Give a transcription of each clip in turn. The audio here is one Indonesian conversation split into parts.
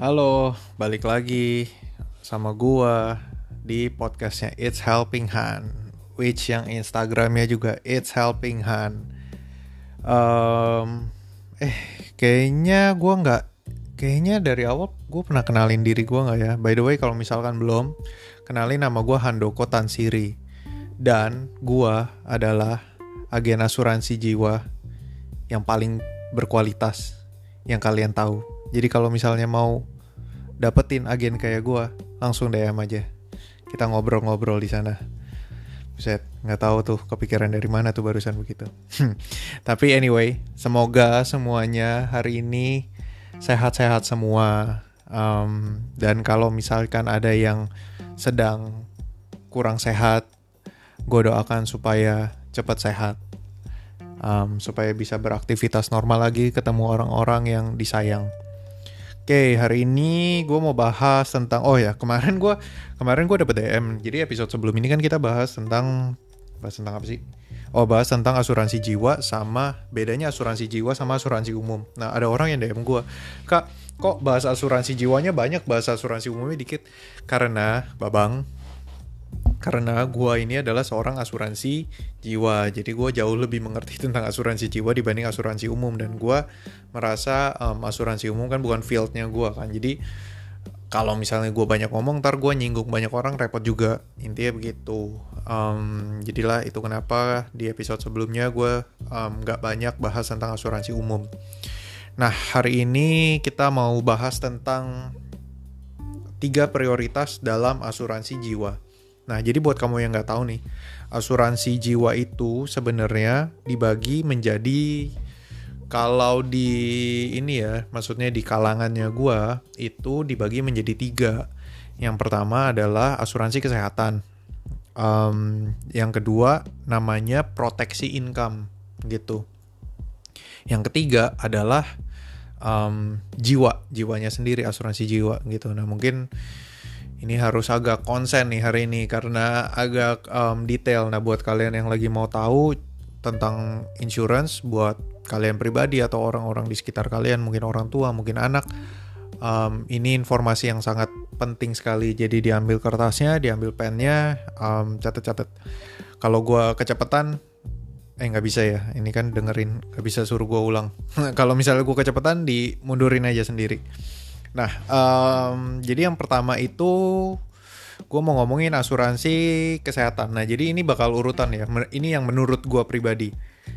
Halo, balik lagi sama gua di podcastnya It's Helping Hand, which yang Instagramnya juga It's Helping Hand. Um, eh, kayaknya gua nggak, kayaknya dari awal gue pernah kenalin diri gua nggak ya? By the way, kalau misalkan belum, kenalin nama gua Handoko Tansiri dan gua adalah agen asuransi jiwa yang paling berkualitas yang kalian tahu. Jadi kalau misalnya mau dapetin agen kayak gue, langsung DM aja. Kita ngobrol-ngobrol di sana. Buset, nggak tahu tuh kepikiran dari mana tuh barusan begitu. Tapi anyway, semoga semuanya hari ini sehat-sehat semua. Um, dan kalau misalkan ada yang sedang kurang sehat, gue doakan supaya cepat sehat um, supaya bisa beraktivitas normal lagi, ketemu orang-orang yang disayang. Oke, hari ini gue mau bahas tentang oh ya kemarin gue kemarin gue dapet DM. Jadi episode sebelum ini kan kita bahas tentang bahas tentang apa sih? Oh bahas tentang asuransi jiwa sama bedanya asuransi jiwa sama asuransi umum. Nah ada orang yang DM gue, kak kok bahas asuransi jiwanya banyak, bahas asuransi umumnya dikit? Karena babang karena gue ini adalah seorang asuransi jiwa. Jadi gue jauh lebih mengerti tentang asuransi jiwa dibanding asuransi umum. Dan gue merasa um, asuransi umum kan bukan fieldnya gue kan. Jadi kalau misalnya gue banyak ngomong ntar gue nyinggung banyak orang repot juga. Intinya begitu. Um, jadilah itu kenapa di episode sebelumnya gue nggak um, banyak bahas tentang asuransi umum. Nah hari ini kita mau bahas tentang tiga prioritas dalam asuransi jiwa Nah, jadi buat kamu yang nggak tahu nih, asuransi jiwa itu sebenarnya dibagi menjadi kalau di ini ya, maksudnya di kalangannya gua itu dibagi menjadi tiga. Yang pertama adalah asuransi kesehatan. Um, yang kedua namanya proteksi income gitu. Yang ketiga adalah um, jiwa, jiwanya sendiri asuransi jiwa gitu. Nah mungkin ini harus agak konsen nih hari ini karena agak um, detail. Nah, buat kalian yang lagi mau tahu tentang insurance buat kalian pribadi atau orang-orang di sekitar kalian, mungkin orang tua, mungkin anak, um, ini informasi yang sangat penting sekali. Jadi diambil kertasnya, diambil pennya, um, catat-catat. Kalau gue kecepatan, eh nggak bisa ya. Ini kan dengerin, nggak bisa suruh gue ulang. Kalau misalnya gue kecepatan, dimundurin aja sendiri. Nah, um, jadi yang pertama itu gue mau ngomongin asuransi kesehatan. Nah, jadi ini bakal urutan ya. Ini yang menurut gue pribadi.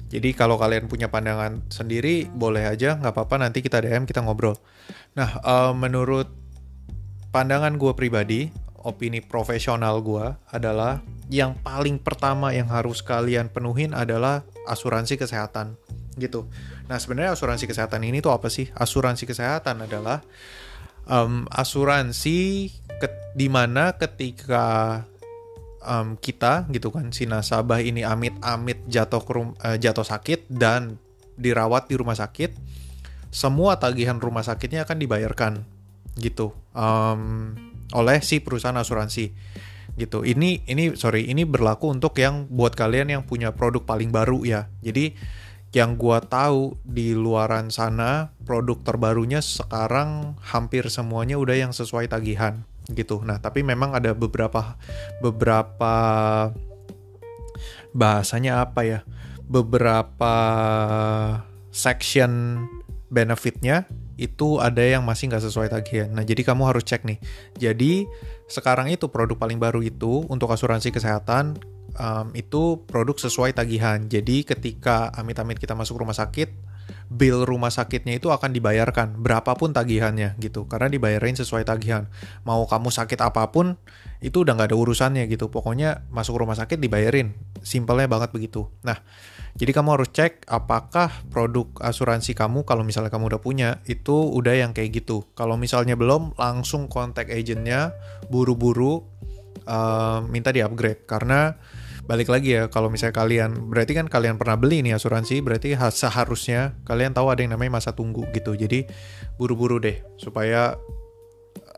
Jadi kalau kalian punya pandangan sendiri, boleh aja, nggak apa-apa. Nanti kita DM, kita ngobrol. Nah, um, menurut pandangan gue pribadi, opini profesional gue adalah yang paling pertama yang harus kalian penuhin adalah asuransi kesehatan gitu. Nah sebenarnya asuransi kesehatan ini tuh apa sih? Asuransi kesehatan adalah um, asuransi ke, di mana ketika um, kita gitu kan si nasabah ini amit-amit jatuh ke uh, jatuh sakit dan dirawat di rumah sakit, semua tagihan rumah sakitnya akan dibayarkan gitu um, oleh si perusahaan asuransi gitu. Ini ini sorry ini berlaku untuk yang buat kalian yang punya produk paling baru ya. Jadi yang gua tahu di luaran sana produk terbarunya sekarang hampir semuanya udah yang sesuai tagihan gitu. Nah, tapi memang ada beberapa beberapa bahasanya apa ya? Beberapa section benefitnya itu ada yang masih nggak sesuai tagihan. Nah, jadi kamu harus cek nih. Jadi sekarang itu produk paling baru itu untuk asuransi kesehatan um, itu produk sesuai tagihan. Jadi ketika amit-amit kita masuk rumah sakit, bill rumah sakitnya itu akan dibayarkan berapapun tagihannya gitu. Karena dibayarin sesuai tagihan. Mau kamu sakit apa pun itu udah nggak ada urusannya gitu. Pokoknya masuk rumah sakit dibayarin. Simpelnya banget begitu. Nah jadi kamu harus cek apakah produk asuransi kamu kalau misalnya kamu udah punya itu udah yang kayak gitu. Kalau misalnya belum langsung kontak agentnya buru-buru uh, minta di upgrade karena balik lagi ya kalau misalnya kalian berarti kan kalian pernah beli nih asuransi berarti seharusnya kalian tahu ada yang namanya masa tunggu gitu. Jadi buru-buru deh supaya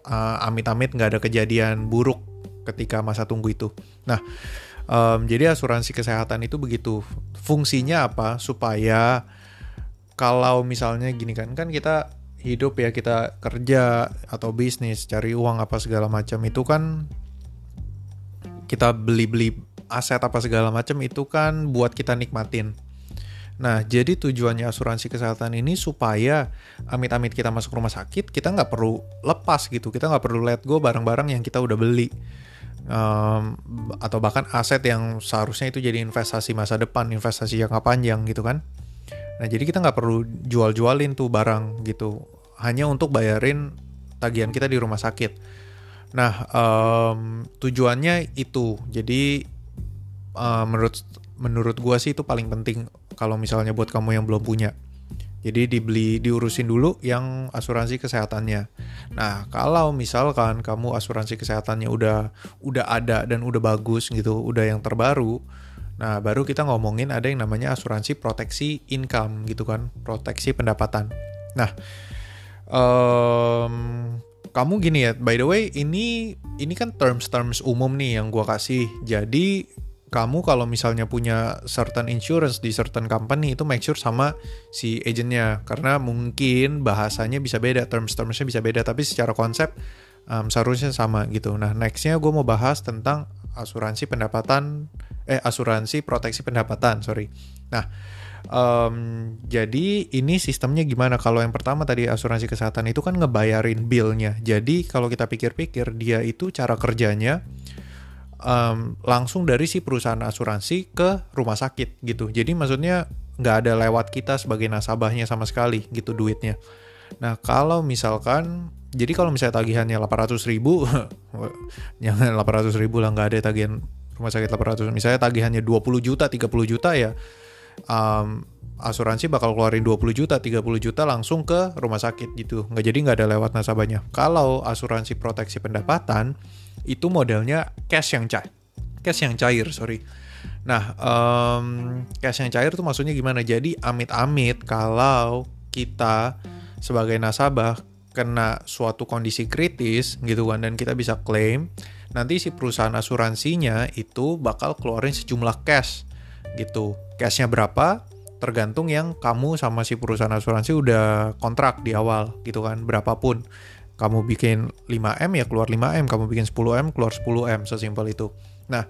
uh, amit-amit nggak ada kejadian buruk ketika masa tunggu itu. Nah um, jadi asuransi kesehatan itu begitu. Fungsinya apa? Supaya kalau misalnya gini kan kan kita hidup ya kita kerja atau bisnis cari uang apa segala macam itu kan kita beli-beli aset apa segala macam itu kan buat kita nikmatin. Nah, jadi tujuannya asuransi kesehatan ini supaya amit-amit kita masuk rumah sakit, kita nggak perlu lepas gitu, kita nggak perlu let go barang-barang yang kita udah beli. Um, atau bahkan aset yang seharusnya itu jadi investasi masa depan, investasi jangka panjang gitu kan. Nah, jadi kita nggak perlu jual-jualin tuh barang gitu, hanya untuk bayarin tagihan kita di rumah sakit. Nah, um, tujuannya itu. Jadi uh, menurut menurut gua sih itu paling penting kalau misalnya buat kamu yang belum punya. Jadi dibeli diurusin dulu yang asuransi kesehatannya. Nah, kalau misalkan kamu asuransi kesehatannya udah udah ada dan udah bagus gitu, udah yang terbaru, nah baru kita ngomongin ada yang namanya asuransi proteksi income gitu kan, proteksi pendapatan. Nah, um, kamu gini ya, by the way, ini ini kan terms-terms umum nih yang gua kasih. Jadi kamu kalau misalnya punya certain insurance di certain company itu make sure sama si agentnya. Karena mungkin bahasanya bisa beda terms-termsnya bisa beda tapi secara konsep um, seharusnya sama gitu. Nah nextnya gue mau bahas tentang asuransi pendapatan eh asuransi proteksi pendapatan sorry. Nah um, jadi ini sistemnya gimana? Kalau yang pertama tadi asuransi kesehatan itu kan ngebayarin billnya. Jadi kalau kita pikir-pikir dia itu cara kerjanya um, langsung dari si perusahaan asuransi ke rumah sakit gitu. Jadi maksudnya nggak ada lewat kita sebagai nasabahnya sama sekali gitu duitnya. Nah kalau misalkan jadi kalau misalnya tagihannya 800 ribu, jangan 800 ribu lah nggak ada tagihan rumah sakit 800. Misalnya tagihannya 20 juta, 30 juta ya, um, asuransi bakal keluarin 20 juta, 30 juta langsung ke rumah sakit gitu. Nggak jadi nggak ada lewat nasabahnya. Kalau asuransi proteksi pendapatan, itu modelnya cash yang cair. Cash yang cair sorry. Nah um, cash yang cair itu maksudnya gimana? Jadi amit-amit kalau kita sebagai nasabah kena suatu kondisi kritis gitu kan dan kita bisa klaim nanti si perusahaan asuransinya itu bakal keluarin sejumlah cash gitu. Cashnya berapa? Tergantung yang kamu sama si perusahaan asuransi udah kontrak di awal gitu kan berapapun kamu bikin 5M ya keluar 5M, kamu bikin 10M keluar 10M, sesimpel itu. Nah,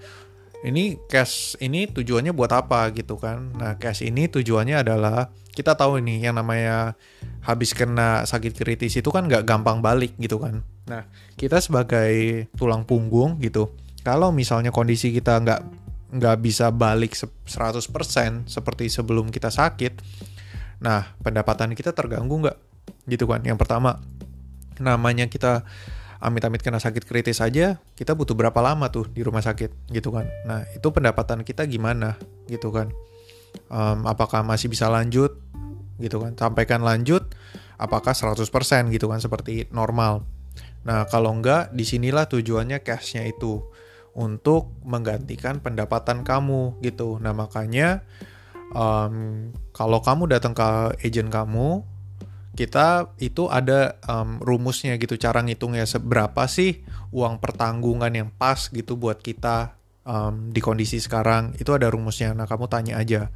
ini cash ini tujuannya buat apa gitu kan. Nah, cash ini tujuannya adalah kita tahu ini yang namanya habis kena sakit kritis itu kan nggak gampang balik gitu kan. Nah, kita sebagai tulang punggung gitu, kalau misalnya kondisi kita nggak nggak bisa balik 100% seperti sebelum kita sakit, nah pendapatan kita terganggu nggak gitu kan. Yang pertama, namanya kita amit-amit kena sakit kritis aja, kita butuh berapa lama tuh di rumah sakit gitu kan. Nah, itu pendapatan kita gimana gitu kan. Um, apakah masih bisa lanjut gitu kan. Sampaikan lanjut, apakah 100% gitu kan seperti normal. Nah, kalau enggak, di sinilah tujuannya cashnya itu untuk menggantikan pendapatan kamu gitu. Nah, makanya um, kalau kamu datang ke agent kamu, kita itu ada um, rumusnya gitu cara ngitungnya seberapa sih uang pertanggungan yang pas gitu buat kita um, di kondisi sekarang. Itu ada rumusnya. Nah kamu tanya aja.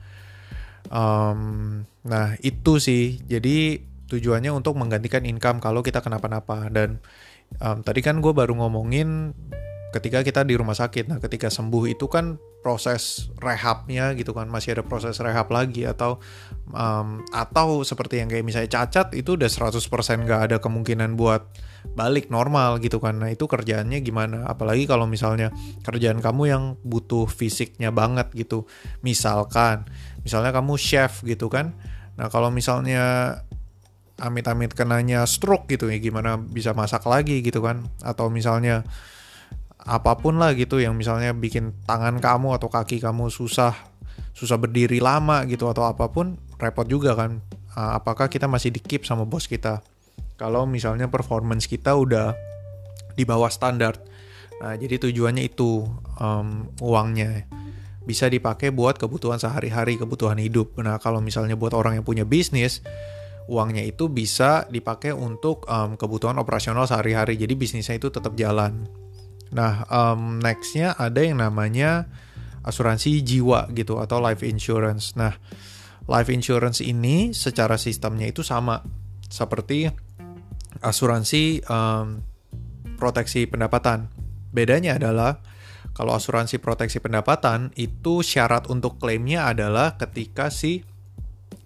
Um, nah itu sih. Jadi tujuannya untuk menggantikan income kalau kita kenapa-napa. Dan um, tadi kan gue baru ngomongin ketika kita di rumah sakit. Nah, ketika sembuh itu kan proses rehabnya gitu kan masih ada proses rehab lagi atau um, atau seperti yang kayak misalnya cacat itu udah 100% nggak ada kemungkinan buat balik normal gitu kan. Nah, itu kerjaannya gimana? Apalagi kalau misalnya kerjaan kamu yang butuh fisiknya banget gitu. Misalkan misalnya kamu chef gitu kan. Nah, kalau misalnya amit-amit kenanya stroke gitu ya gimana bisa masak lagi gitu kan atau misalnya apa pun lah gitu yang misalnya bikin tangan kamu atau kaki kamu susah susah berdiri lama gitu atau apa pun repot juga kan. Uh, apakah kita masih di keep sama bos kita? Kalau misalnya performance kita udah di bawah standar. Nah jadi tujuannya itu um, uangnya. Bisa dipakai buat kebutuhan sehari-hari kebutuhan hidup. Nah kalau misalnya buat orang yang punya bisnis uangnya itu bisa dipakai untuk um, kebutuhan operasional sehari-hari. Jadi bisnisnya itu tetap jalan Nah, um, nextnya ada yang namanya asuransi jiwa gitu atau life insurance. Nah, life insurance ini secara sistemnya itu sama seperti asuransi um, proteksi pendapatan. Bedanya adalah kalau asuransi proteksi pendapatan itu syarat untuk klaimnya adalah ketika si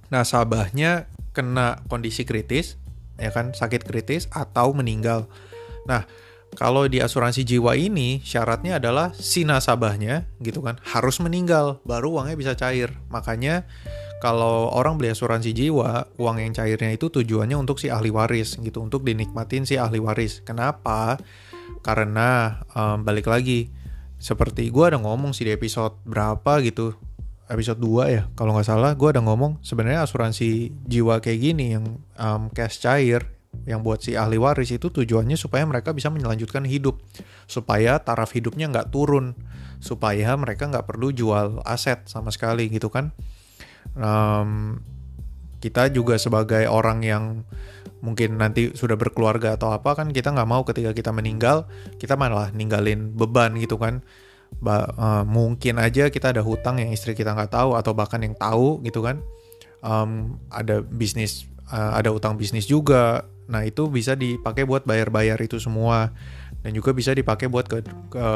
nasabahnya kena kondisi kritis, ya kan, sakit kritis atau meninggal. Nah, kalau di asuransi jiwa ini syaratnya adalah si nasabahnya gitu kan harus meninggal baru uangnya bisa cair. Makanya kalau orang beli asuransi jiwa, uang yang cairnya itu tujuannya untuk si ahli waris gitu, untuk dinikmatin si ahli waris. Kenapa? Karena um, balik lagi, seperti gue ada ngomong sih di episode berapa gitu, episode 2 ya, kalau nggak salah, gue ada ngomong sebenarnya asuransi jiwa kayak gini yang um, cash cair, yang buat si ahli waris itu tujuannya supaya mereka bisa melanjutkan hidup, supaya taraf hidupnya nggak turun, supaya mereka nggak perlu jual aset sama sekali gitu kan. Um, kita juga sebagai orang yang mungkin nanti sudah berkeluarga atau apa kan kita nggak mau ketika kita meninggal kita malah ninggalin beban gitu kan. Ba uh, mungkin aja kita ada hutang yang istri kita nggak tahu atau bahkan yang tahu gitu kan. Um, ada bisnis uh, ada utang bisnis juga nah itu bisa dipakai buat bayar-bayar itu semua dan juga bisa dipakai buat ke, ke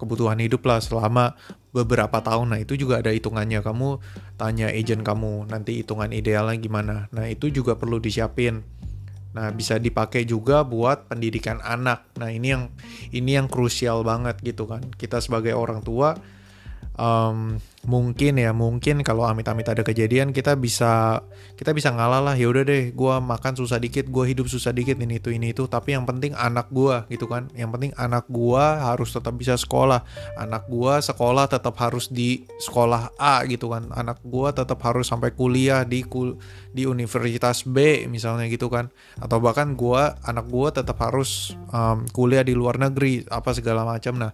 kebutuhan hidup lah selama beberapa tahun. Nah itu juga ada hitungannya. Kamu tanya agent kamu nanti hitungan idealnya gimana. Nah itu juga perlu disiapin. Nah bisa dipakai juga buat pendidikan anak. Nah ini yang ini yang krusial banget gitu kan. Kita sebagai orang tua um, mungkin ya mungkin kalau amit-amit ada kejadian kita bisa kita bisa ngalah lah ya udah deh gue makan susah dikit gue hidup susah dikit ini itu ini itu. Tapi yang penting anak gue gitu kan. Yang penting anak gue harus tetap bisa sekolah. Anak gue sekolah tetap harus di sekolah A gitu kan. Anak gue tetap harus sampai kuliah di kul di universitas B misalnya gitu kan. Atau bahkan gue anak gue tetap harus um, kuliah di luar negeri apa segala macam. Nah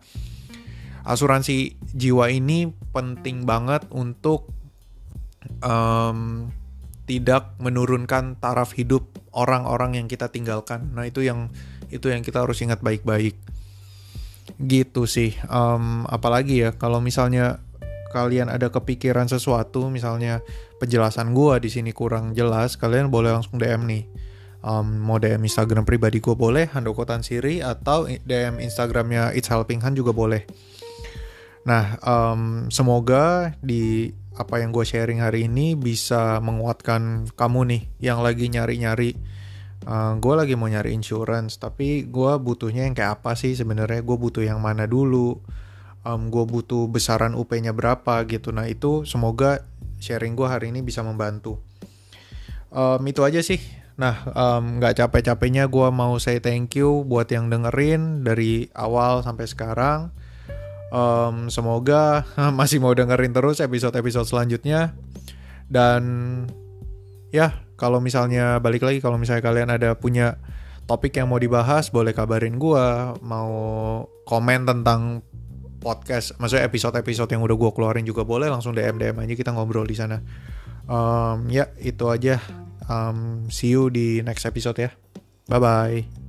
asuransi jiwa ini penting banget untuk um, tidak menurunkan taraf hidup orang-orang yang kita tinggalkan. Nah itu yang itu yang kita harus ingat baik-baik. Gitu sih. Um, apalagi ya kalau misalnya kalian ada kepikiran sesuatu, misalnya penjelasan gue di sini kurang jelas, kalian boleh langsung DM nih. Um, mau DM Instagram pribadi gue boleh, Handoko Tansiri, atau DM Instagramnya It's Helping Hand juga boleh. Nah, um, semoga di apa yang gue sharing hari ini bisa menguatkan kamu nih yang lagi nyari-nyari. Uh, gue lagi mau nyari insurance, tapi gue butuhnya yang kayak apa sih sebenarnya? Gue butuh yang mana dulu? Um, gue butuh besaran UP-nya berapa gitu. Nah itu semoga sharing gue hari ini bisa membantu. Um, itu aja sih. Nah, nggak um, capek-capeknya gue mau say thank you buat yang dengerin dari awal sampai sekarang. Um, semoga masih mau dengerin terus episode-episode selanjutnya. Dan ya, kalau misalnya balik lagi, kalau misalnya kalian ada punya topik yang mau dibahas, boleh kabarin gue. Mau komen tentang podcast, maksudnya episode-episode yang udah gue keluarin juga boleh. Langsung DM-DM aja kita ngobrol di sana. Um, ya, itu aja. Um, see you di next episode ya. Bye-bye.